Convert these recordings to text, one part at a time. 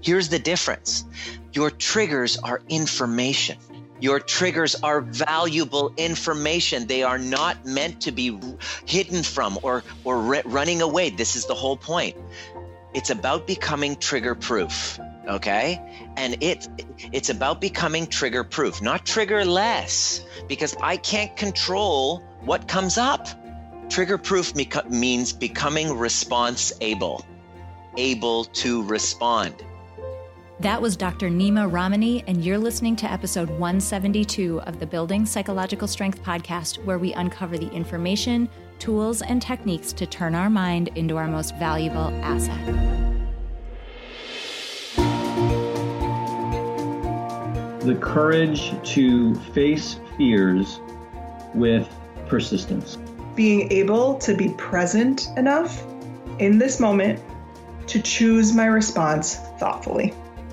Here's the difference your triggers are information. Your triggers are valuable information. They are not meant to be hidden from or, or running away. This is the whole point. It's about becoming trigger proof. Okay. And it, it's about becoming trigger proof, not trigger less, because I can't control what comes up. Trigger proof means becoming response able, able to respond. That was Dr. Nima Ramani, and you're listening to episode 172 of the Building Psychological Strength podcast, where we uncover the information, tools, and techniques to turn our mind into our most valuable asset. The courage to face fears with persistence. Being able to be present enough in this moment to choose my response thoughtfully.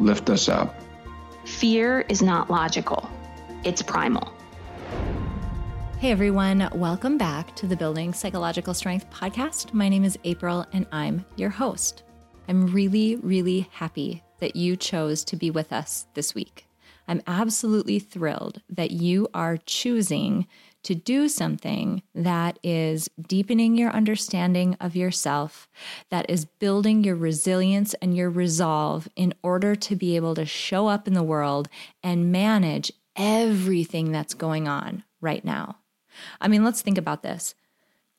lift us up. Fear is not logical, it's primal. Hey everyone, welcome back to the Building Psychological Strength podcast. My name is April and I'm your host. I'm really, really happy that you chose to be with us this week. I'm absolutely thrilled that you are choosing to do something that is deepening your understanding of yourself, that is building your resilience and your resolve in order to be able to show up in the world and manage everything that's going on right now. I mean, let's think about this.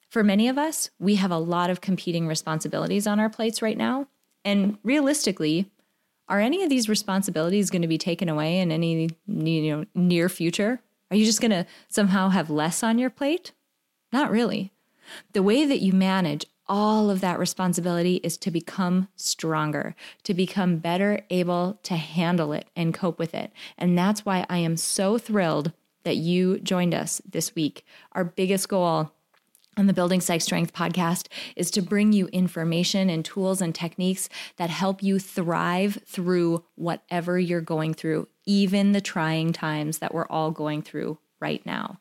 For many of us, we have a lot of competing responsibilities on our plates right now. And realistically, are any of these responsibilities going to be taken away in any you know near future? Are you just going to somehow have less on your plate? Not really. The way that you manage all of that responsibility is to become stronger, to become better able to handle it and cope with it. And that's why I am so thrilled that you joined us this week. Our biggest goal on the Building Psych Strength podcast is to bring you information and tools and techniques that help you thrive through whatever you're going through, even the trying times that we're all going through right now.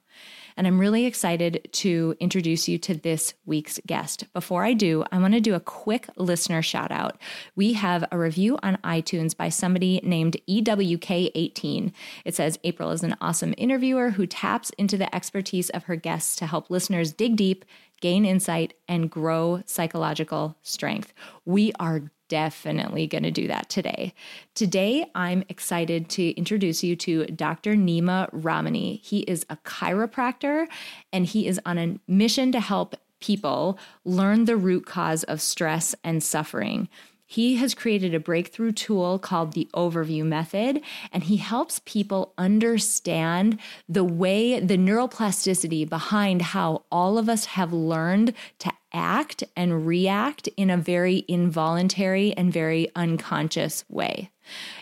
And I'm really excited to introduce you to this week's guest. Before I do, I want to do a quick listener shout out. We have a review on iTunes by somebody named EWK18. It says April is an awesome interviewer who taps into the expertise of her guests to help listeners dig deep, gain insight, and grow psychological strength. We are definitely going to do that today. Today, I'm excited to introduce you to Dr. Nima Ramani. He is a chiropractor and he is on a mission to help people learn the root cause of stress and suffering. He has created a breakthrough tool called the Overview Method, and he helps people understand the way, the neuroplasticity behind how all of us have learned to act and react in a very involuntary and very unconscious way.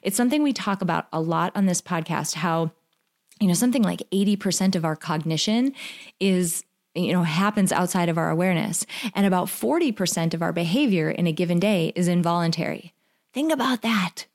It's something we talk about a lot on this podcast how you know something like 80% of our cognition is you know happens outside of our awareness and about 40% of our behavior in a given day is involuntary. Think about that.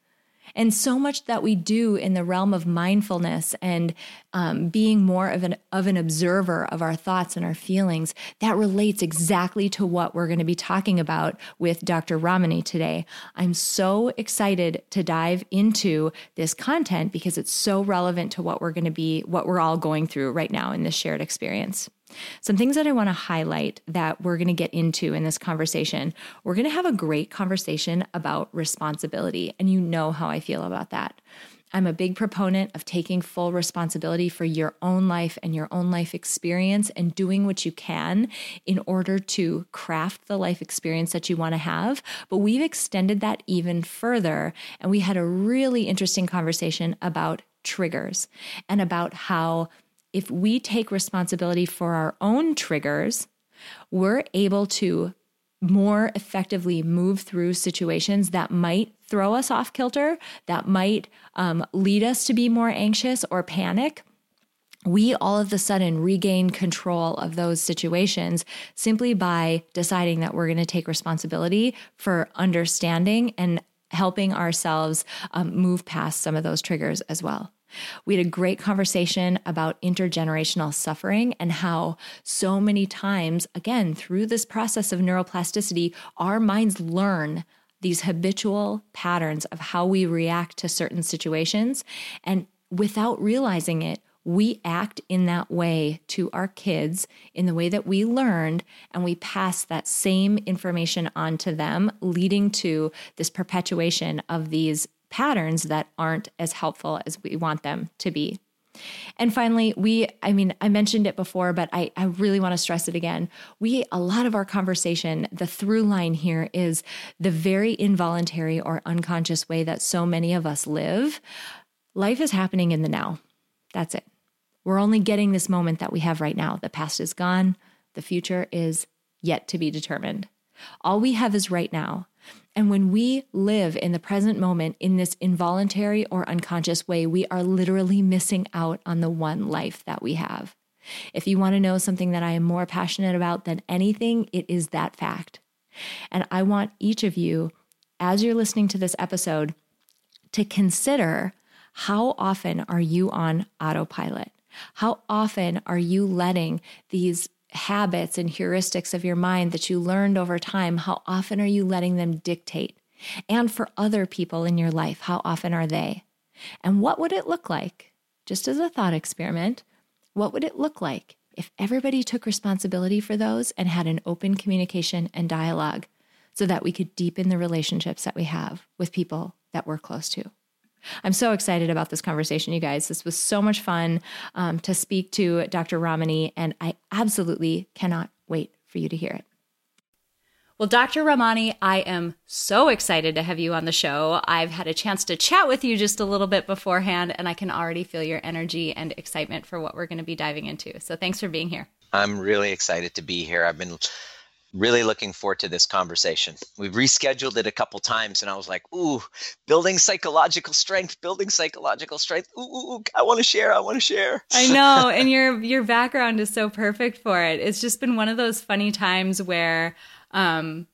And so much that we do in the realm of mindfulness and um, being more of an of an observer of our thoughts and our feelings that relates exactly to what we're going to be talking about with Dr. Ramani today. I'm so excited to dive into this content because it's so relevant to what we're going to be what we're all going through right now in this shared experience. Some things that I want to highlight that we're going to get into in this conversation. We're going to have a great conversation about responsibility, and you know how I feel about that. I'm a big proponent of taking full responsibility for your own life and your own life experience and doing what you can in order to craft the life experience that you want to have. But we've extended that even further. And we had a really interesting conversation about triggers and about how if we take responsibility for our own triggers, we're able to more effectively move through situations that might throw us off kilter, that might um, lead us to be more anxious or panic we all of a sudden regain control of those situations simply by deciding that we're going to take responsibility for understanding and helping ourselves um, move past some of those triggers as well. We had a great conversation about intergenerational suffering and how so many times, again, through this process of neuroplasticity, our minds learn these habitual patterns of how we react to certain situations. And without realizing it, we act in that way to our kids in the way that we learned, and we pass that same information on to them, leading to this perpetuation of these patterns that aren't as helpful as we want them to be. And finally, we, I mean, I mentioned it before, but I, I really want to stress it again. We, a lot of our conversation, the through line here is the very involuntary or unconscious way that so many of us live. Life is happening in the now. That's it. We're only getting this moment that we have right now. The past is gone, the future is yet to be determined. All we have is right now. And when we live in the present moment in this involuntary or unconscious way, we are literally missing out on the one life that we have. If you want to know something that I am more passionate about than anything, it is that fact. And I want each of you, as you're listening to this episode, to consider how often are you on autopilot? How often are you letting these habits and heuristics of your mind that you learned over time, how often are you letting them dictate? And for other people in your life, how often are they? And what would it look like, just as a thought experiment, what would it look like if everybody took responsibility for those and had an open communication and dialogue so that we could deepen the relationships that we have with people that we're close to? I'm so excited about this conversation, you guys. This was so much fun um, to speak to Dr. Ramani, and I absolutely cannot wait for you to hear it. Well, Dr. Ramani, I am so excited to have you on the show. I've had a chance to chat with you just a little bit beforehand, and I can already feel your energy and excitement for what we're going to be diving into. So thanks for being here. I'm really excited to be here. I've been really looking forward to this conversation. We've rescheduled it a couple times, and I was like, "Ooh, building psychological strength, building psychological strength. Ooh, ooh, ooh I want to share. I want to share." I know, and your your background is so perfect for it. It's just been one of those funny times where um,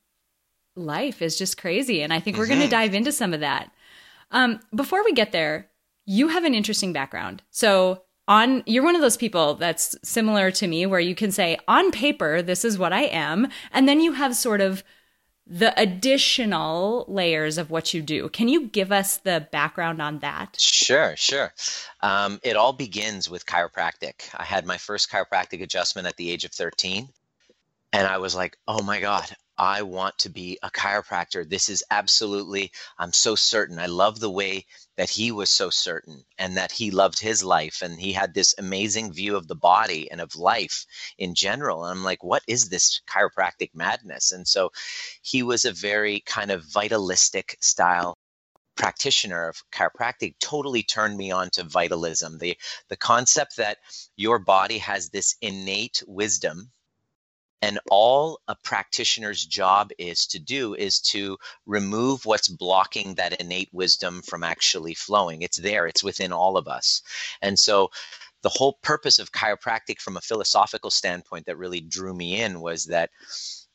life is just crazy, and I think we're mm-hmm. going to dive into some of that. Um, before we get there, you have an interesting background. So on you're one of those people that's similar to me where you can say on paper this is what I am and then you have sort of the additional layers of what you do. Can you give us the background on that? Sure, sure. Um, it all begins with chiropractic. I had my first chiropractic adjustment at the age of 13. And I was like, oh my God, I want to be a chiropractor. This is absolutely, I'm so certain. I love the way that he was so certain and that he loved his life and he had this amazing view of the body and of life in general. And I'm like, what is this chiropractic madness? And so he was a very kind of vitalistic style practitioner of chiropractic totally turned me on to vitalism the the concept that your body has this innate wisdom and all a practitioner's job is to do is to remove what's blocking that innate wisdom from actually flowing. It's there, it's within all of us. And so the whole purpose of chiropractic from a philosophical standpoint that really drew me in was that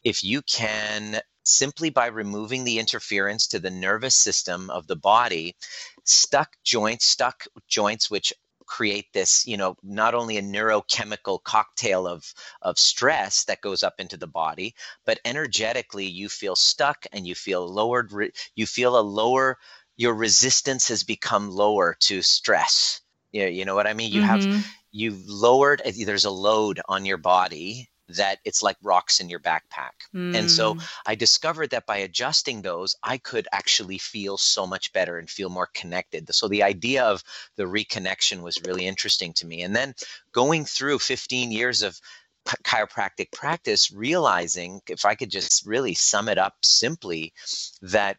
if you can simply by removing the interference to the nervous system of the body stuck joints stuck joints which create this you know not only a neurochemical cocktail of of stress that goes up into the body but energetically you feel stuck and you feel lowered you feel a lower your resistance has become lower to stress you you know what i mean you mm-hmm. have you've lowered there's a load on your body that it's like rocks in your backpack. Mm. And so mm. I discovered that by adjusting those, I could actually feel so much better and feel more connected. So the idea of the reconnection was really interesting to me. And then going through 15 years of chiropractic practice, realizing, if I could just really sum it up simply, that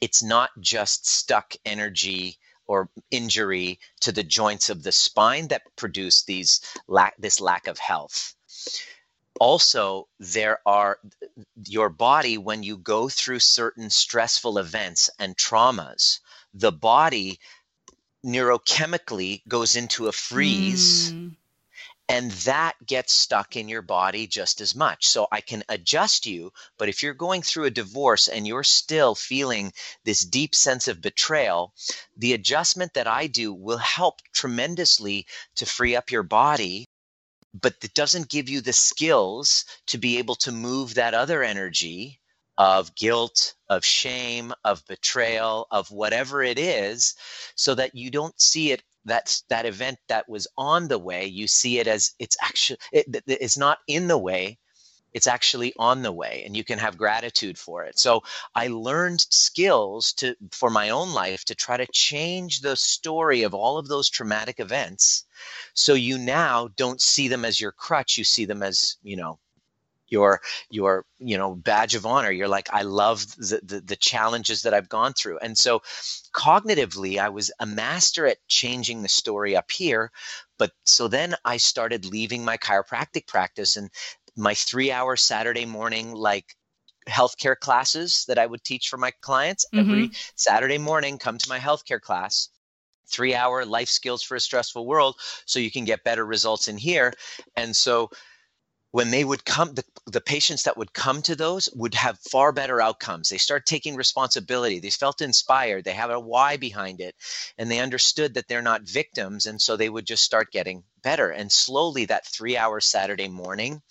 it's not just stuck energy or injury to the joints of the spine that produce these lack this lack of health also there are your body when you go through certain stressful events and traumas the body neurochemically goes into a freeze mm. and that gets stuck in your body just as much so i can adjust you but if you're going through a divorce and you're still feeling this deep sense of betrayal the adjustment that i do will help tremendously to free up your body but it doesn't give you the skills to be able to move that other energy of guilt, of shame, of betrayal, of whatever it is, so that you don't see it that that event that was on the way you see it as it's actually it, it's not in the way it's actually on the way and you can have gratitude for it. So i learned skills to for my own life to try to change the story of all of those traumatic events. So you now don't see them as your crutch you see them as you know your your you know badge of honor. You're like i love the, the, the challenges that i've gone through. And so cognitively i was a master at changing the story up here but so then i started leaving my chiropractic practice and my three hour Saturday morning, like healthcare classes that I would teach for my clients mm-hmm. every Saturday morning. Come to my healthcare class, three hour life skills for a stressful world, so you can get better results in here. And so when they would come the, the patients that would come to those would have far better outcomes they start taking responsibility they felt inspired they have a why behind it and they understood that they're not victims and so they would just start getting better. And slowly that three hour saturday morning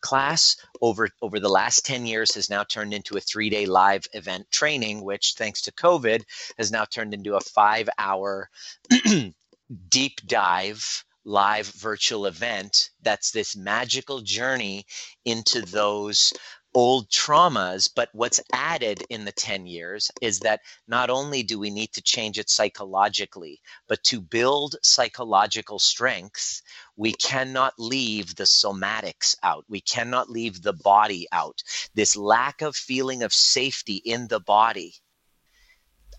class over over the last 10 years has now turned into a three day live event training which thanks to covid has now turned into a five hour deep dive live virtual event that's this magical journey into those old traumas. But what's added in the 10 years is that not only do we need to change it psychologically, but to build psychological strength, we cannot leave the somatics out. We cannot leave the body out. This lack of feeling of safety in the body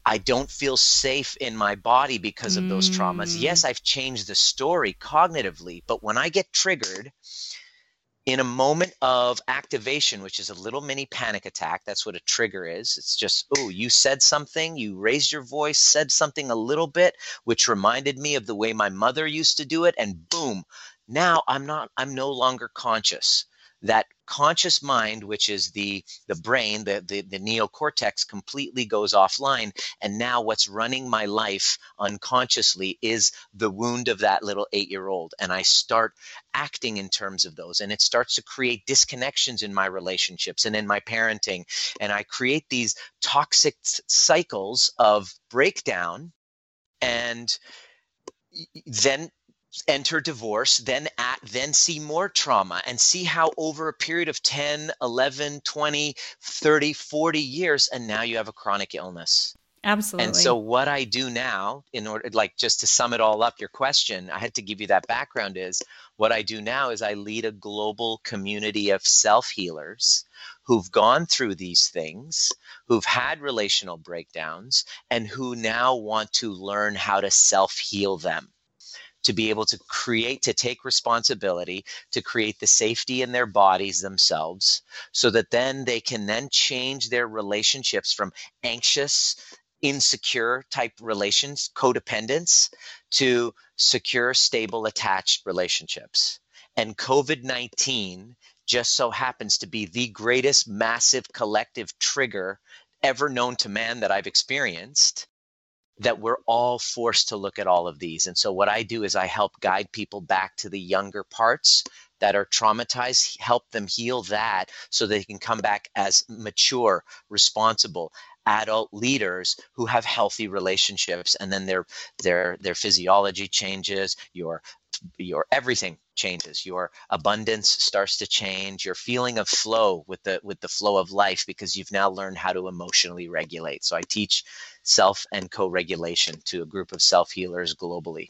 I don't feel safe in my body because of those traumas. Yes, mm. I've changed the story cognitively, but when I get triggered in a moment of activation, which is a little mini panic attack, that's what a trigger is. It's just, oh, you said something, you raised your voice, said something a little bit, which reminded me of the way my mother used to do it, and boom, now I'm not, I'm no longer conscious that conscious mind which is the the brain the, the the neocortex completely goes offline. And now what's running my life unconsciously is the wound of that little 8 year old and i start acting in terms of those. And it starts to create disconnections in my relationships and in my parenting. And i create these toxic cycles of breakdown. And then enter divorce then at then see more trauma and see how over a period of 10 11 20 30 40 years and now you have a chronic illness. Absolutely and so what i do now in order like just to sum it all up your question i had to give you that background is what i do now is i lead a global community of self healers who've gone through these things who've had relational breakdowns and who now want to learn how to self heal them to be able to create, to take responsibility, to create the safety in their bodies themselves, so that then they can then change their relationships from anxious, insecure type relations, codependence, to secure, stable, attached relationships. And COVID 19 just so happens to be the greatest massive collective trigger ever known to man that I've experienced that we're all forced to look at all of these. And so, what I do is I help guide people back to the younger parts that are traumatized, help them heal that so they can come back as mature, responsible adult leaders who have healthy relationships and then their their their physiology changes your your everything changes. Your abundance starts to change. Your feeling of flow with the with the flow of life because you've now learned how to emotionally regulate. So i teach self and co regulation to a group of self healers globally.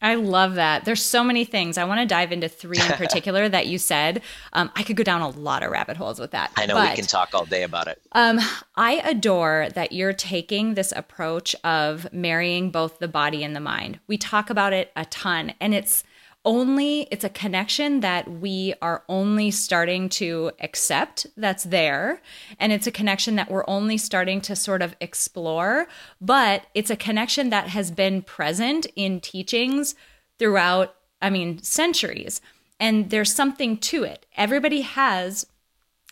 I love that. There's so many things. I want to dive into three in particular that you said. Um, I could go down a lot of rabbit holes with that. I know but, we can talk all day about it. Um, I adore that you're taking this approach of marrying both the body and the mind. We talk about it a ton, and it's only it's a connection that we are only starting to accept that's there. And it's a connection that we're only starting to sort of explore but it's a connection that has been present in teachings throughout i mean centuries. And there's something to it. Everybody has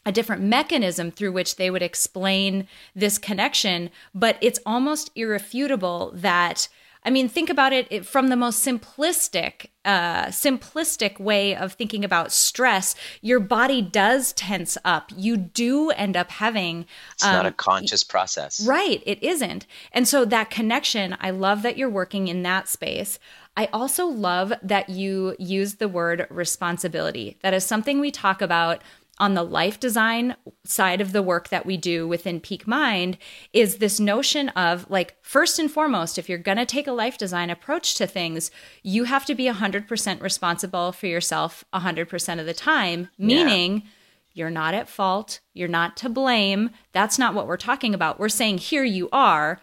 a different mechanism through which they would explain this connection but it's almost irrefutable that I mean, think about it from the most simplistic, uh, simplistic way of thinking about stress. Your body does tense up. You do end up having. It's um, not a conscious process, right? It isn't, and so that connection. I love that you're working in that space. I also love that you use the word responsibility. That is something we talk about on the life design side of the work that we do within Peak Mind is this notion of like, first and foremost, if you're going to take a life design approach to things, you have to be 100% responsible for yourself 100% of the time, meaning, yeah. You're not at fault. You're not to blame. That's not what we're talking about. We're saying, here you are.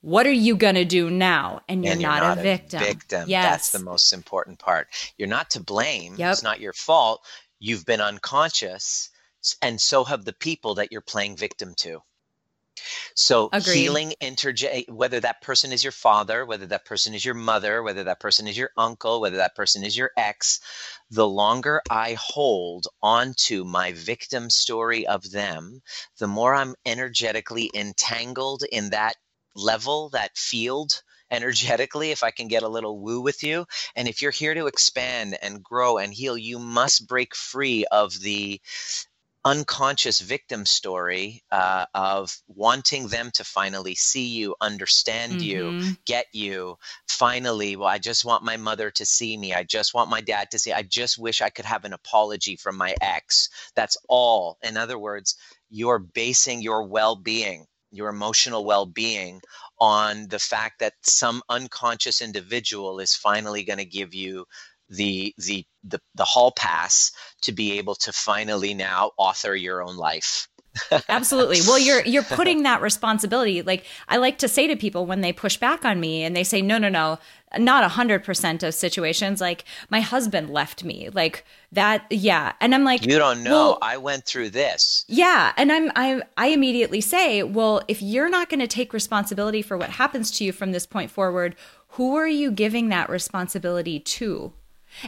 What are you going to do now? And you're, and you're not, not, a victim. A victim. Yes. That's the most important part. You're not to blame. Yep. It's not your fault you've been unconscious and so have the people that you're playing victim to so Agreed. healing interj whether that person is your father whether that person is your mother whether that person is your uncle whether that person is your ex the longer i hold on to my victim story of them the more i'm energetically entangled in that level that field energetically if I can get a little woo with you. And if you're here to expand and grow and heal, you must break free of the unconscious victim story uh, of wanting them to finally see you, understand mm-hmm. you, get you. Finally, well, I just want my mother to see me. I just want my dad to see. I just wish I could have an apology from my ex. That's all. In other words, you're basing your well being, your emotional well being on the fact that some unconscious individual is finally going to give you the, the the the hall pass to be able to finally now author your own life Absolutely. Well, you're you're putting that responsibility. Like I like to say to people when they push back on me and they say, "No, no, no, not a hundred percent of situations. Like my husband left me. Like that. Yeah." And I'm like, "You don't know. Well, I went through this." Yeah, and I'm I I immediately say, "Well, if you're not going to take responsibility for what happens to you from this point forward, who are you giving that responsibility to?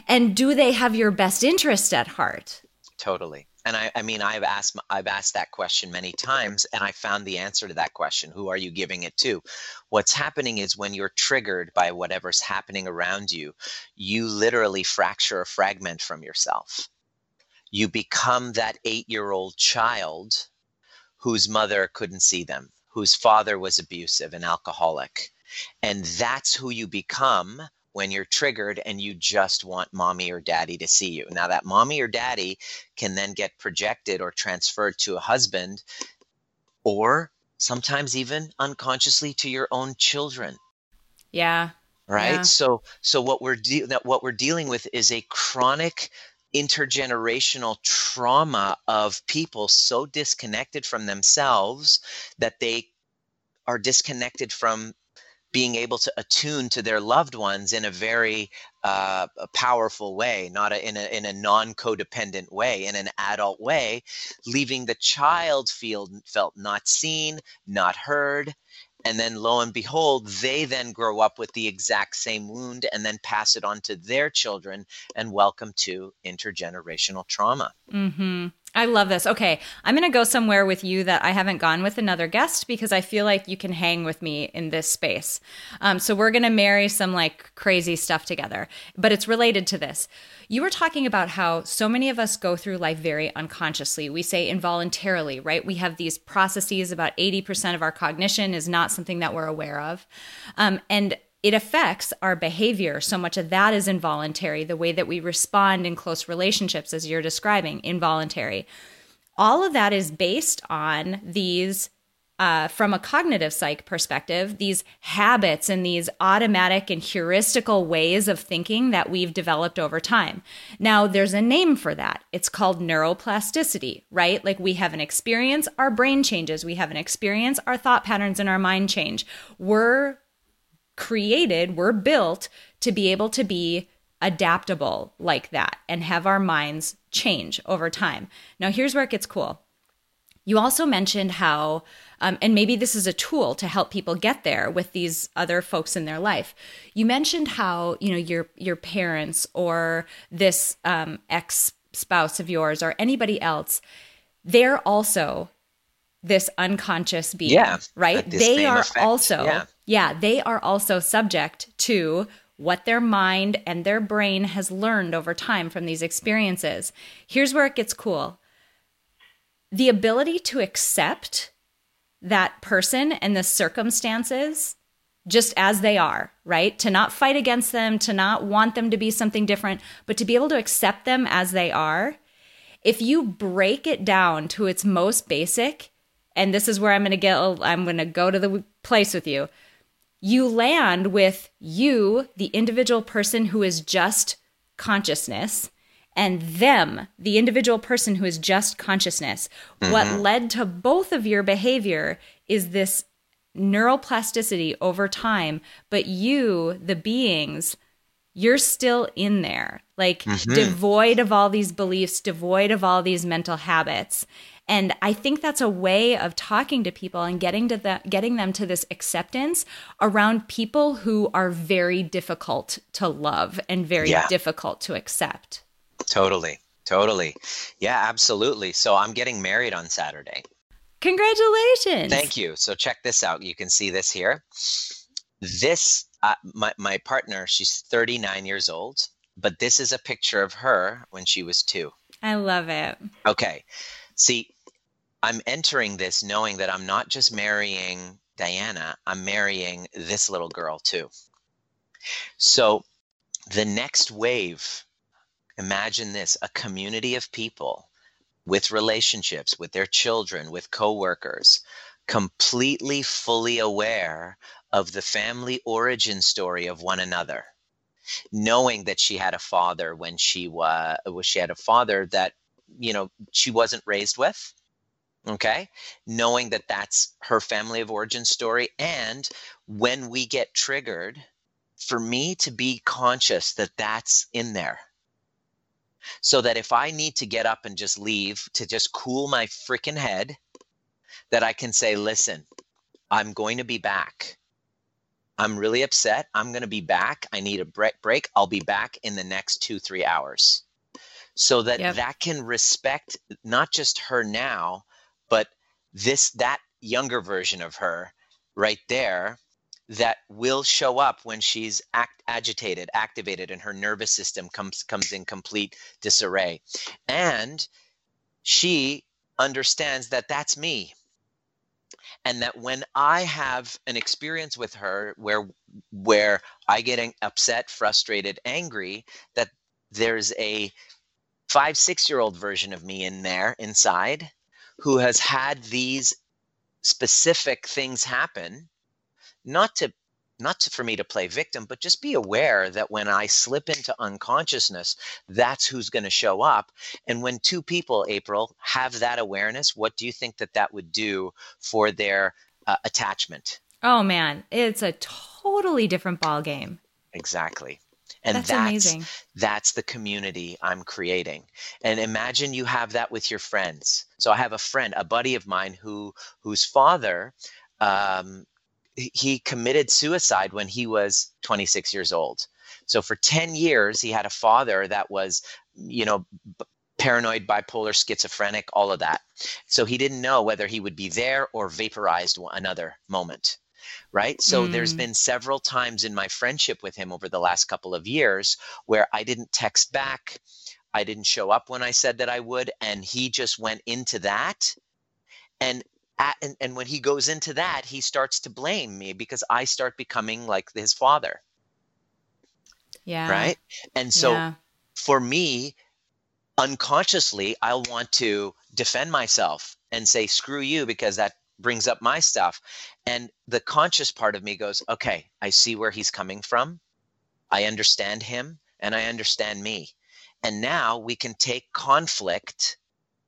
And do they have your best interest at heart?" Totally and I, I mean i've asked i've asked that question many times and i found the answer to that question who are you giving it to? What's happening is when you're triggered by whatever's happening around you you literally fracture a fragment from yourself. You become that eight year old child whose mother couldn't see them whose father was abusive and alcoholic. And that's who you become when you're triggered and you just want mommy or daddy to see you. Now, that mommy or daddy can then get projected or transferred to a husband or sometimes even unconsciously to your own children. Yeah. Right? Yeah. So so what we're de- that what we're dealing with is a chronic intergenerational trauma of people so disconnected from themselves that they are disconnected from being able to attune to their loved ones in a very uh, powerful way, not a, in a in a non codependent way, in an adult way, leaving the child feel felt not seen, not heard, and then lo and behold they then grow up with the exact same wound and then pass it on to their children and welcome to intergenerational trauma mm-hmm. I love this. Okay, I'm going to go somewhere with you that I haven't gone with another guest because I feel like you can hang with me in this space. Um, so we're going to marry some like crazy stuff together, but it's related to this. You were talking about how so many of us go through life very unconsciously. We say involuntarily, right? We have these processes, about 80% of our cognition is not something that we're aware of. Um, and it affects our behavior. So much of that is involuntary, the way that we respond in close relationships, as you're describing, involuntary. All of that is based on these, uh, from a cognitive psych perspective, these habits and these automatic and heuristical ways of thinking that we've developed over time. Now, there's a name for that. It's called neuroplasticity, right? Like we have an experience, our brain changes. We have an experience, our thought patterns and our mind change. We're created, we're built to be able to be adaptable like that and have our minds change over time. Now, here's where it gets cool. You also mentioned how, um, and maybe this is a tool to help people get there with these other folks in their life. You mentioned how you know your your parents or this um, ex spouse of yours or anybody else, they're also this unconscious being, yeah, right? They are also, yeah. Yeah, they are also subject to what their mind and their brain has learned over time from these experiences. Here's where it gets cool the ability to accept that person and the circumstances just as they are, right? To not fight against them, to not want them to be something different, but to be able to accept them as they are. If you break it down to its most basic, and this is where I'm going to get, I'm going to go to the place with you. You land with you, the individual person who is just consciousness, and them, the individual person who is just consciousness. Mm-hmm. What led to both of your behavior is this neuroplasticity over time, but you, the beings, you're still in there, like mm-hmm. devoid of all these beliefs, devoid of all these mental habits. And I think that's a way of talking to people and getting to the, getting them to this acceptance around people who are very difficult to love and very yeah. difficult to accept. Totally. Totally. Yeah, absolutely. So I'm getting married on Saturday. Congratulations. Thank you. So check this out. You can see this here. This, uh, my, my partner, she's 39 years old, but this is a picture of her when she was two. I love it. Okay. See, I'm entering this knowing that I'm not just marrying Diana, I'm marrying this little girl too. So the next wave Imagine this a community of people with relationships, with their children, with coworkers, completely fully aware of the family origin story of one another knowing that she had a father when she was she had a father that you know she wasn't raised with okay knowing that that's her family of origin story and when we get triggered for me to be conscious that that's in there so that if I need to get up and just leave to just cool my freaking head, that I can say, listen, I'm going to be back. I'm really upset. I'm going to be back. I need a break. Break. I'll be back in the next two, three hours. So that yep. that can respect not just her now, but this, that younger version of her right there that will show up when she's act, agitated, activated, and her nervous system comes comes in complete disarray. And she understands that that's me. And that when I have an experience with her where where I get upset, frustrated, angry, that there's a five, six year old version of me in there inside who has had these specific things happen not to not to, for me to play victim, but just be aware that when I slip into unconsciousness, that's who's going to show up. And when two people, April, have that awareness, what do you think that that would do for their uh, attachment? Oh man, it's a totally different ball game. Exactly. And that's, that's amazing. That's the community I'm creating. And imagine you have that with your friends. So I have a friend, a buddy of mine who whose father um, he committed suicide when he was 26 years old. So for 10 years, he had a father that was, you know, paranoid, bipolar, schizophrenic, all of that. So he didn't know whether he would be there or vaporized another moment. Right. So mm. there's been several times in my friendship with him over the last couple of years where I didn't text back. I didn't show up when I said that I would. And he just went into that. And at, and, and when he goes into that, he starts to blame me because I start becoming like his father. Yeah. Right. And so yeah. for me, unconsciously, I'll want to defend myself and say, screw you, because that brings up my stuff. And the conscious part of me goes, okay, I see where he's coming from. I understand him and I understand me. And now we can take conflict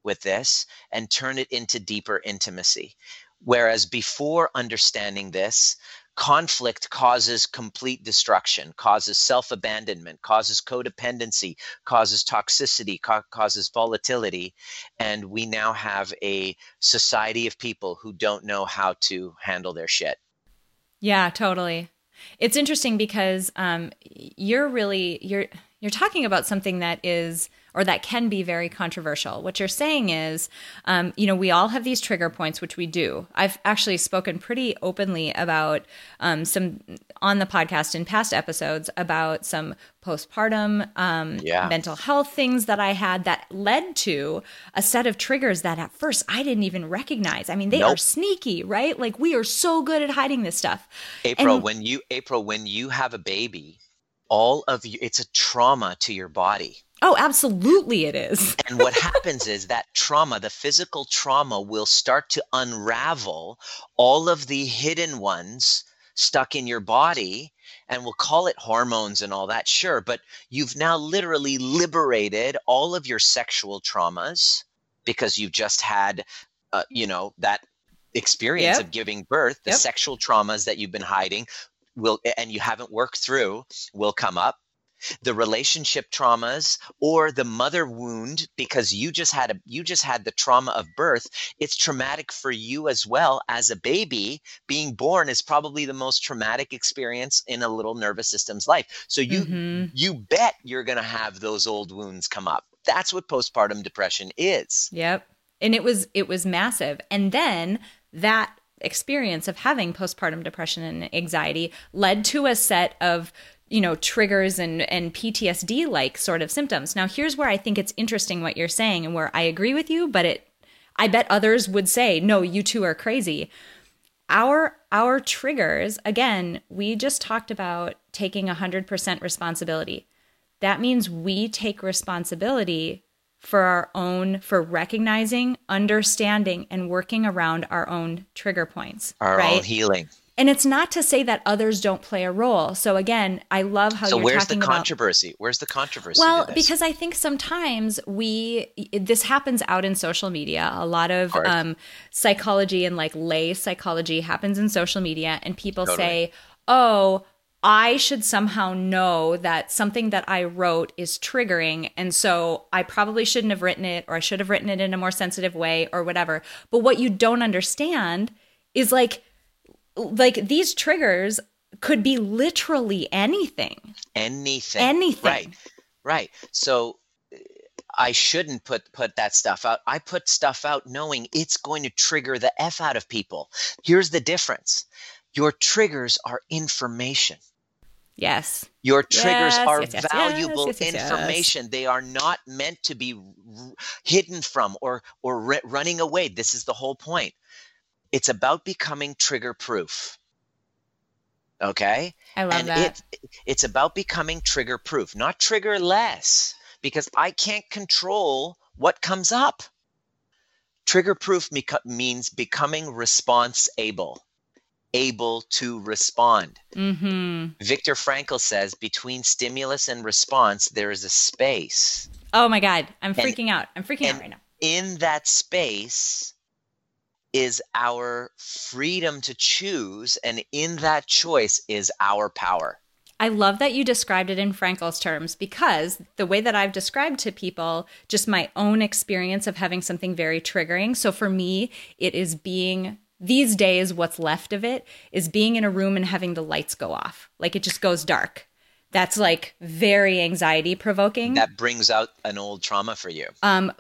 with this and turn it into deeper intimacy. Whereas before understanding this, conflict causes complete destruction, causes self abandonment, causes codependency, causes toxicity, ca- causes volatility. And we now have a society of people who don't know how to handle their shit. Yeah, totally. It's interesting because um, you're really you're you're talking about something that is or that can be very controversial. What you're saying is, um, you know, we all have these trigger points, which we do. I've actually spoken pretty openly about um, some on the podcast in past episodes about some postpartum um, Yeah. mental health things that I had that led to a set of triggers that at first I didn't even recognize. I mean, they are sneaky, right? Like we are so good at hiding this stuff. April, And- when you April, when you have a baby, all of you it's a trauma to your body. Oh, absolutely, it is. And what happens is that trauma, the physical trauma, will start to unravel all of the hidden ones stuck in your body. And we'll call it hormones and all that, sure. But you've now literally liberated all of your sexual traumas because you've just had, uh, you know, that experience Yep. of giving birth. The Yep. sexual traumas that you've been hiding will, and you haven't worked through, will come up the relationship traumas or the mother wound because you just had a you just had the trauma of birth it's traumatic for you as well as a baby being born is probably the most traumatic experience in a little nervous system's life so you Mhm. you bet you're going to have those old wounds come up that's what postpartum depression is Yep. And it was it was massive. And then that experience of having postpartum depression and anxiety led to a set of you know triggers and and PTSD like sort of symptoms. Now here's where I think it's interesting what you're saying and where I agree with you, but it I bet others would say, "No, you two are crazy." Our our triggers, again, we just talked about taking 100% responsibility. That means we take responsibility for our own for recognizing, understanding and working around our own trigger points, our right? own healing and it's not to say that others don't play a role. So again, I love how so you're where's the talking about controversy where's the controversy well, because I think sometimes we this happens out in social media. A lot of um, psychology and like lay psychology happens in social media, and people Totally. say, "Oh, I should somehow know that something that I wrote is triggering, and so I probably shouldn't have written it, or I should have written it in a more sensitive way, or whatever." But what you don't understand is like like these triggers could be literally anything. anything Anything. right right so uh, i shouldn't put put that stuff out i put stuff out knowing it's going to trigger the f out of people here's the difference your triggers are information. Yes. your triggers Yes, are yes, yes, valuable information. They are not meant to be r- hidden from or or running away. This is the whole point. It's about becoming trigger proof okay? I love and that. it it's about becoming trigger proof not trigger less because i can't control what comes up. Trigger proof meco- means becoming response able able to respond mm-hmm. viktor frankl says between stimulus and response there is a space Oh my God. I'm And- freaking out. I'm freaking out right now. in that space is our freedom to choose and in that choice is our power I love that you described it in Frankl's terms because the way that I've described to people just my own experience of having something very triggering. So for me, it is being these days, what's left of it is being in a room and having the lights go off. Like it just goes dark. That's like very anxiety provoking. that brings out an old trauma for you um,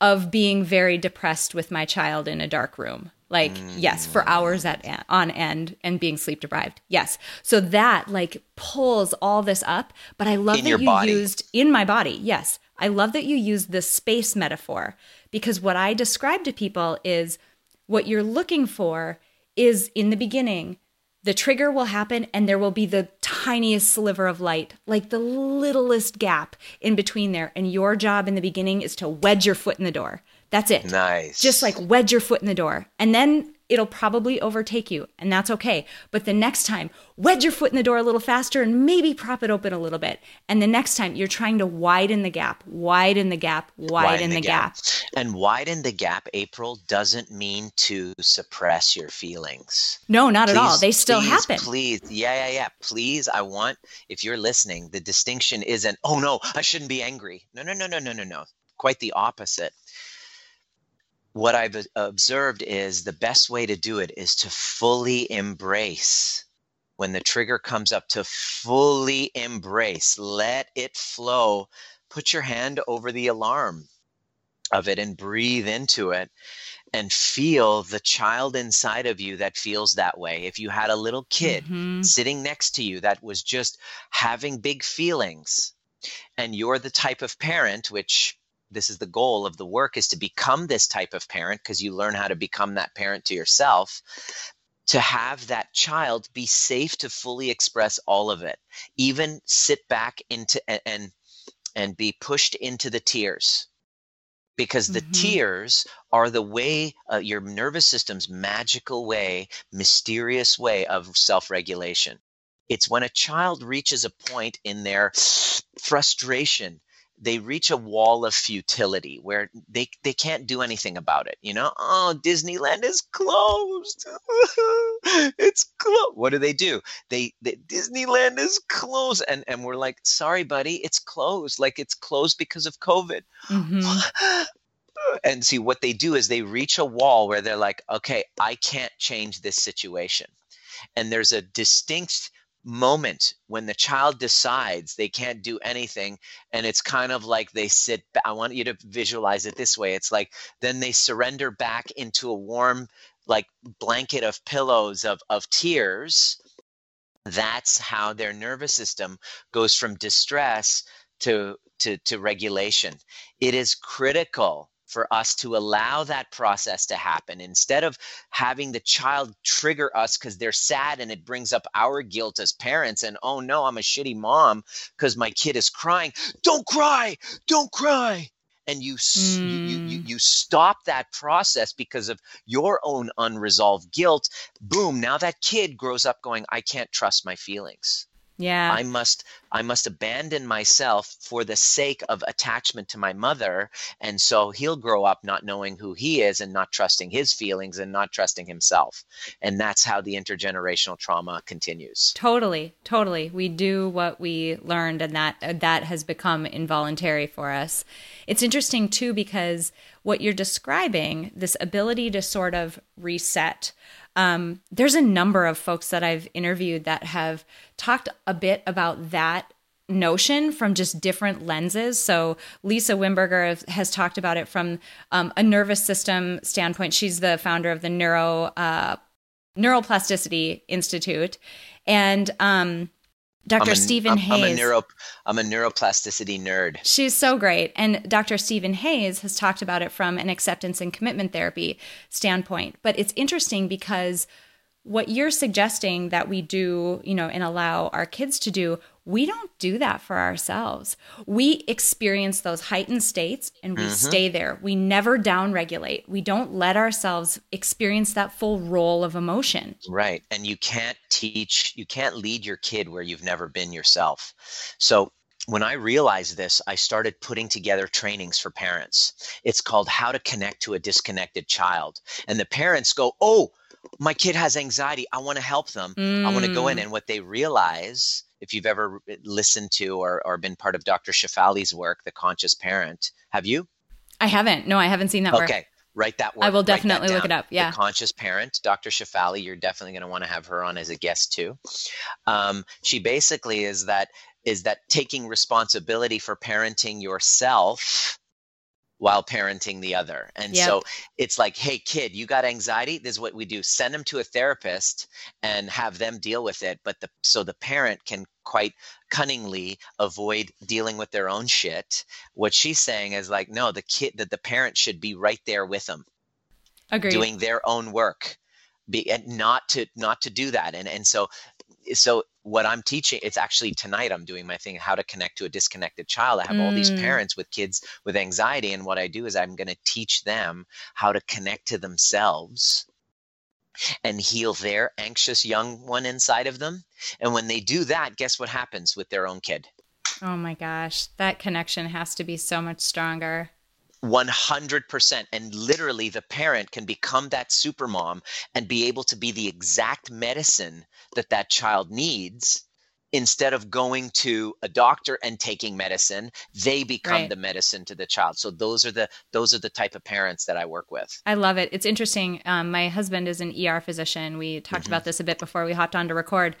of being very depressed with my child in a dark room. Like, yes, for hours at on end and being sleep deprived. Yes. So that like pulls all this up. But I love In that your you body. used in my body. Yes. I love that you used the space metaphor because what I describe to people is what you're looking for is in the beginning the trigger will happen and there will be the tiniest sliver of light, like the littlest gap in between there. And your job in the beginning is to wedge your foot in the door. That's it. nice Just like wedge your foot in the door. And then it'll probably overtake you, and that's okay. But the next time, wedge your foot in the door a little faster and maybe prop it open a little bit. And the next time, you're trying to widen the gap, widen the gap, widen, widen the, the gap. gap. And widen the gap, April, doesn't mean to suppress your feelings. No, not please, at all. They still please, happen. Please, yeah, yeah, yeah. Please, I want, if you're listening, the distinction isn't, oh no, I shouldn't be angry. No, no, no, no, no, no, no. Quite the opposite what I've observed is the best way to do it is to fully embrace when the trigger comes up to fully embrace, let it flow. Put your hand over the alarm of it and breathe into it and feel the child inside of you that feels that way. If you had a little kid mm-hmm. sitting next to you that was just having big feelings, and you're the type of parent, which this is the goal of the work is to become this type of parent because you learn how to become that parent to yourself to have that child be safe to fully express all of it even sit back into and and be pushed into the tears because the mm-hmm. tears are the way uh, your nervous system's magical way mysterious way of self-regulation it's when a child reaches a point in their frustration they reach a wall of futility where they they can't do anything about it you know? Oh disneyland is closed. It's closed what do they do? They, they, disneyland is closed. And and we're like sorry buddy it's closed. Like it's closed because of covid. Mm-hmm. and see what they do is they reach a wall where they're like okay i can't change this situation. And there's a distinct moment when the child decides they can't do anything and it's kind of like they sit i want you to visualize it this way it's like then they surrender back into a warm like blanket of pillows of of tears. That's how their nervous system goes from distress to to to regulation. It is critical for us to allow that process to happen instead of having the child trigger us because they're sad and it brings up our guilt as parents and oh no i'm a shitty mom because my kid is crying don't cry don't cry and you, mm. you, you hmm. you stop that process because of your own unresolved guilt boom now that kid grows up going i can't trust my feelings yeah. I must I must abandon myself for the sake of attachment to my mother and so he'll grow up not knowing who he is and not trusting his feelings and not trusting himself. And that's how the intergenerational trauma continues. Totally. Totally. We do what we learned and that uh, that has become involuntary for us. It's interesting too because what you're describing, this ability to sort of reset um, there's a number of folks that I've interviewed that have talked a bit about that notion from just different lenses. So Lisa Wimberger has talked about it from um, a nervous system standpoint. She's the founder of the Neuro uh, Neuroplasticity Institute, and um, Dr. A, Steven I'm, Hayes. I'm a, neuro, I'm a neuroplasticity nerd. She's so great. And Dr. Steven Hayes has talked about it from an acceptance and commitment therapy standpoint. But it's interesting because what you're suggesting that we do, you know, and allow our kids to do, we don't do that for ourselves. We experience those heightened states and we mm-hmm. stay there. We never downregulate. We don't let ourselves experience that full role of emotion. Right. And you can't teach, you can't lead your kid where you've never been yourself. So when I realized this, I started putting together trainings for parents. It's called How to Connect to a Disconnected Child. And the parents go, Oh, my kid has anxiety. I want to help them. Mm. I want to go in. Mm. And what they realize, if you've ever listened to or, or been part of Dr. Shefali's work, The Conscious Parent, have you? I haven't. No, I haven't seen that okay. work. Okay. Write that work. I will definitely look it up. Yeah. The Conscious Parent, Dr. Shefali, you're definitely going to want to have her on as a guest too. Um, she basically is that is that taking responsibility for parenting yourself while parenting the other. And yep. so it's like, hey, kid, you got anxiety. This is what we do send them to a therapist and have them deal with it. But the, so the parent can quite cunningly avoid dealing with their own shit. What she's saying is like, no, the kid, that the parent should be right there with them. Agreed. Doing their own work. Be, and not to not to do that and and so so what I'm teaching, it's actually tonight I'm doing my thing, how to connect to a disconnected child. I have mm. all these mm. parents with kids with anxiety. And what I do is I'm going to teach them how to connect to themselves and heal their anxious young one inside of them. And when they do that, guess what happens with their own kid? Oh my gosh, that connection has to be so much stronger. 100% and literally the parent can become that super mom and be able to be the exact medicine that that child needs instead of going to a doctor and taking medicine they become Right. the medicine to the child so those are the those are the type of parents that i work with I love it. It's interesting. Um, my husband is an ER physician. We talked about this a bit before we hopped on to record.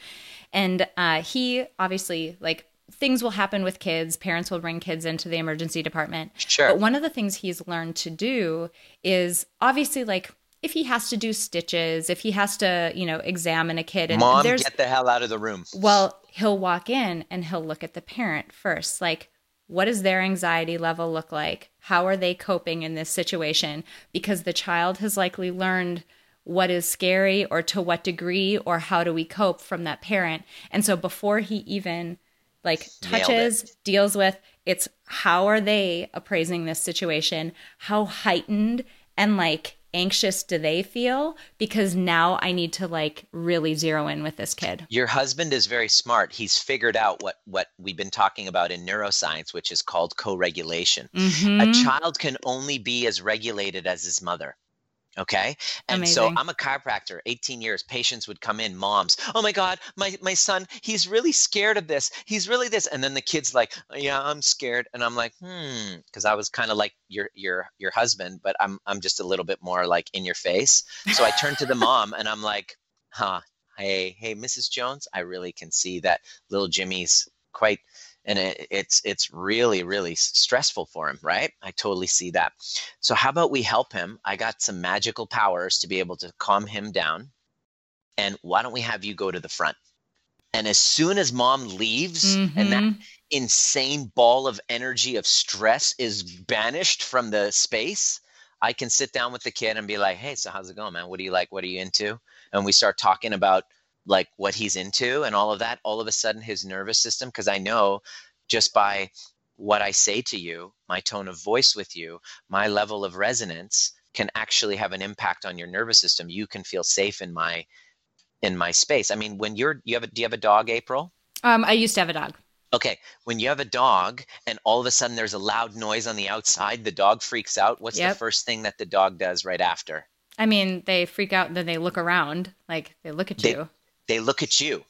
And uh, he obviously, like, things will happen with kids. Parents will bring kids into the emergency department. Sure. But one of the things he's learned to do is obviously, like, if he has to do stitches, if he has to, you know, examine a kid, and mom there's get the hell out of the room well, he'll walk in and he'll look at the parent first. Like, what does their anxiety level look like? How are they coping in this situation? Because the child has likely learned what is scary or to what degree or how do we cope from that parent. And so before he even like touches, deals with, it's how are they appraising this situation? How heightened and like anxious do they feel? Because now I need to like really zero in with this kid. your husband is very smart he's figured out what what we've been talking about in neuroscience which is called co-regulation Mhm. a child can only be as regulated as his mother okay? And so i'm a chiropractor 18 years patients would come in moms oh my god my my son he's really scared of this he's really this and then the kid's like yeah i'm scared and i'm like hmm because i was kind of like your your your husband but i'm i'm just a little bit more like in your face. So i turned to the mom and i'm like huh hey hey mrs jones i really can see that little jimmy's quite and it, it's it's really really stressful for him right? I totally see that. So how about we help him? I got some magical powers to be able to calm him down. And why don't we have you go to the front? And as soon as mom leaves and that Mhm. insane ball of energy of stress is banished from the space i can sit down with the kid and be like hey so how's it going man? What do you like? What are you into? And we start talking about like what he's into and all of that all of a sudden his nervous system because i know just by what i say to you my tone of voice with you my level of resonance can actually have an impact on your nervous system you can feel safe in my in my space i mean when you're you have a do you have a dog april Um, I used to have a dog. Okay, when you have a dog and all of a sudden there's a loud noise on the outside, the dog freaks out. What's the first thing that the dog does right after? I mean, they freak out and then they look around, like they look at They- you. They look at you.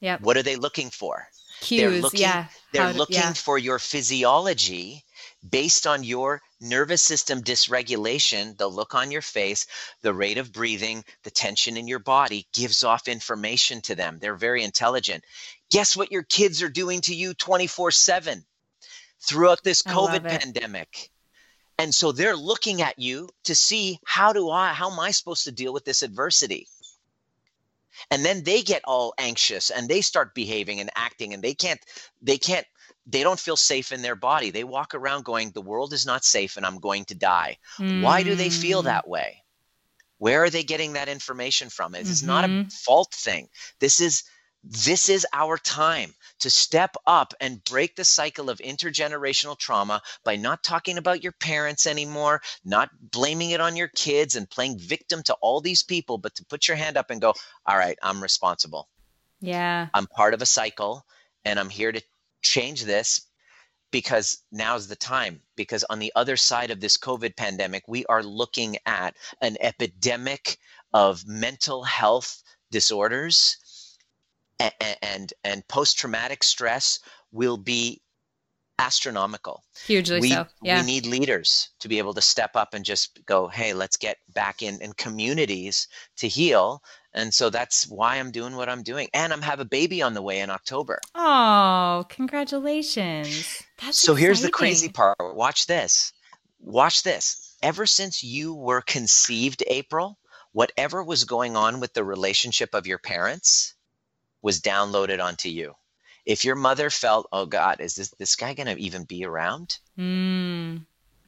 Yep. What are they looking for? Cues, looking, yeah. They're to- looking yeah. for your physiology based on your nervous system dysregulation, the look on your face, the rate of breathing, the tension in your body gives off information to them. They're very intelligent. Guess what your kids are doing to you 24 7 throughout this COVID pandemic? And so they're looking at you to see how do I, how am I supposed to deal with this adversity? And then they get all anxious and they start behaving and acting and they can't they can't they don't feel safe in their body. They walk around going the world is not safe and i'm going to die. Why do they feel Mm. that way? Where are they getting that information from? It is not a Mhm. fault thing. This is this is our time to step up and break the cycle of intergenerational trauma by not talking about your parents anymore, not blaming it on your kids and playing victim to all these people, but to put your hand up and go, All right, I'm responsible. Yeah. I'm part of a cycle and I'm here to change this because now's the time. Because on the other side of this COVID pandemic, we are looking at an epidemic of mental health disorders and and post-traumatic stress will be astronomical. Hugely we, so. Yeah. we need leaders to be able to step up and just go hey let's get back in in communities to heal. And so that's why i'm doing what i'm doing. And i'm have a baby on the way in october. Oh, congratulations. That's so here's the crazy part. Watch this. Watch this. Ever since you were conceived april whatever was going on with the relationship of your parents was downloaded onto you. If your mother felt oh god is this this guy going to even be around? Mm.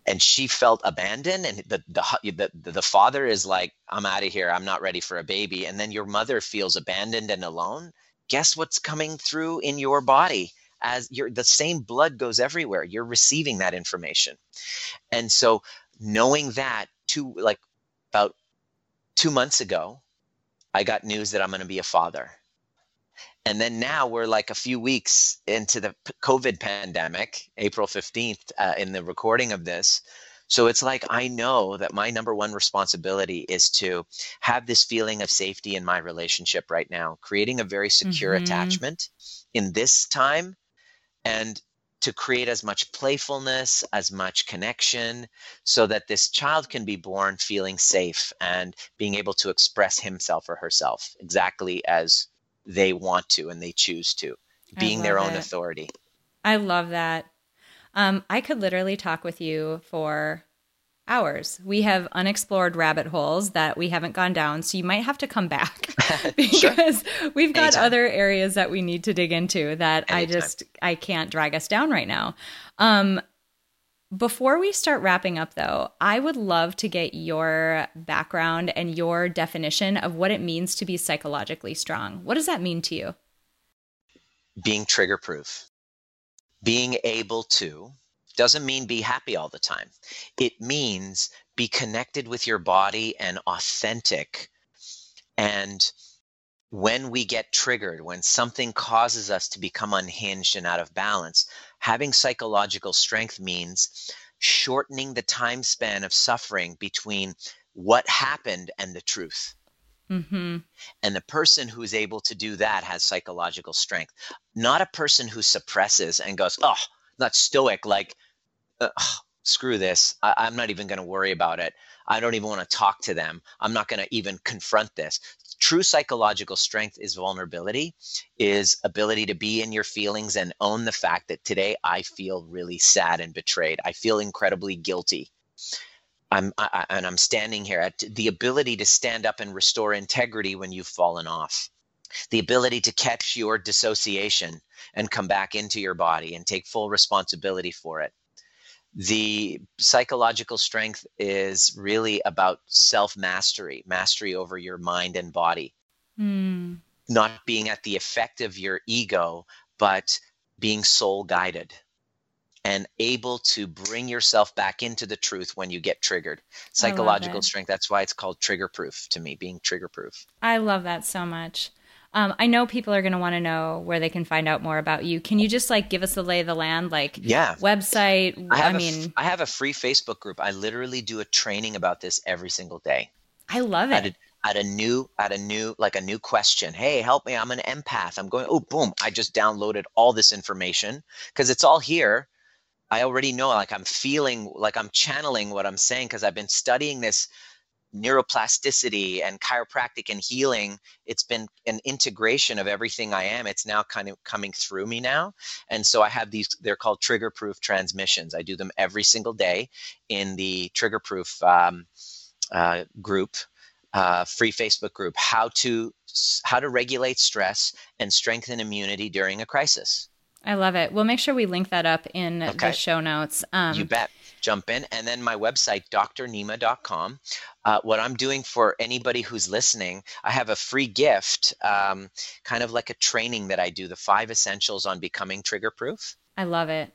and she felt abandoned and the, the the the father is like i'm out of here. I'm not ready for a baby. And then your mother feels abandoned and alone. Guess what's coming through in your body? As your the same blood goes everywhere. You're receiving that information. And so knowing that two like about 2 months ago I got news that I'm going to be a father. And then now we're like a few weeks into the COVID pandemic, April 15th, uh, in the recording of this. So it's like I know that my number one responsibility is to have this feeling of safety in my relationship right now, creating a very secure Mhm. attachment in this time and to create as much playfulness, as much connection, so that this child can be born feeling safe and being able to express himself or herself exactly as they want to and they choose to, being their own it. authority. I love that. Um, I could literally talk with you for hours. We have unexplored rabbit holes that we haven't gone down, so you might have to come back because we've got Anytime. other areas that we need to dig into that I just I can't drag us down right now. Um, before we start wrapping up, though, I would love to get your background and your definition of what it means to be psychologically strong. What does that mean to you? being trigger proof. Being able to doesn't mean be happy all the time. It means be connected with your body and authentic. And when we get triggered, when something causes us to become unhinged and out of balance, having psychological strength means shortening the time span of suffering between what happened and the truth. Mm-hmm. And the person who's able to do that has psychological strength, not a person who suppresses and goes, oh, not stoic, like, uh, screw this. I- I'm not even going to worry about it. I don't even want to talk to them. I'm not going to even confront this. True psychological strength is vulnerability, is ability to be in your feelings and own the fact that today I feel really sad and betrayed. I feel incredibly guilty. I'm I, and I'm standing here at the ability to stand up and restore integrity when you've fallen off. The ability to catch your dissociation and come back into your body and take full responsibility for it. The psychological strength is really about self mastery, mastery over your mind and body, Mm. not being at the effect of your ego, but being soul guided and able to bring yourself back into the truth when you get triggered. Psychological strength, that's why it's called trigger proof to me, being trigger proof. I love that so much. Um, I know people are going to want to know where they can find out more about you. Can you just like give us the lay of the land, like Yeah. website? I I, have, a mean, I have a free Facebook group. I literally do a training about this every single day. I love At it. a, at a new, at a new, like a new question. Hey, help me! I'm an empath. I'm going. Oh, boom! I just downloaded all this information because it's all here. I already know. Like I'm feeling, like I'm channeling what I'm saying because I've been studying this neuroplasticity and chiropractic and healing. It's been an integration of everything I am. It's now kind of coming through me now. And so I have these, they're called trigger proof transmissions. I do them every single day in the trigger proof um, uh, group. Uh, free Facebook group, how to how to regulate stress and strengthen immunity during a crisis. I love it. We'll make sure we link that up in the show notes. Um, you bet. Jump in. And then my website, drnima.com. Uh, what I'm doing for anybody who's listening, I have a free gift, um, kind of like a training that I do, the five essentials on becoming trigger proof. I love it.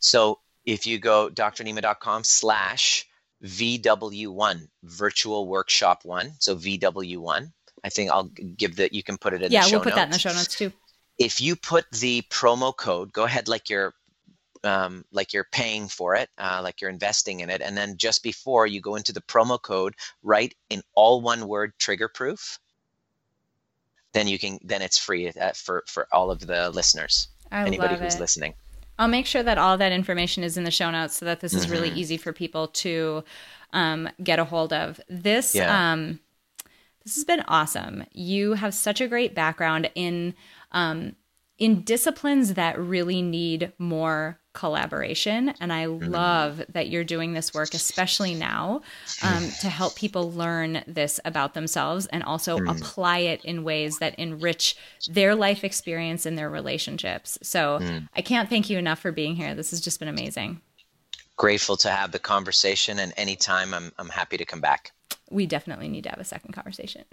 So if you go drnima.com slash VW1, virtual workshop one. So VW1. I think I'll give that, you can put it in yeah, the show we'll put that in the show notes too. If you put the promo code, go ahead like you're um, like you're paying for it, uh, like you're investing in it, and then just before you go into the promo code, write in all one word trigger proof. Then you can then it's free uh, for for all of the listeners, I anybody who's it. listening. I'll make sure that all that information is in the show notes so that this is really Mhm. easy for people to um, get a hold of. This Yeah. um, this has been awesome. You have such a great background in um, in disciplines that really need more collaboration, and I love that you're doing this work, especially now, um, to help people learn this about themselves and also apply it in ways that enrich their life experience and their relationships. So I can't thank you enough for being here. This has just been amazing. Grateful to have the conversation, and anytime I'm I'm happy to come back. We definitely need to have a second conversation.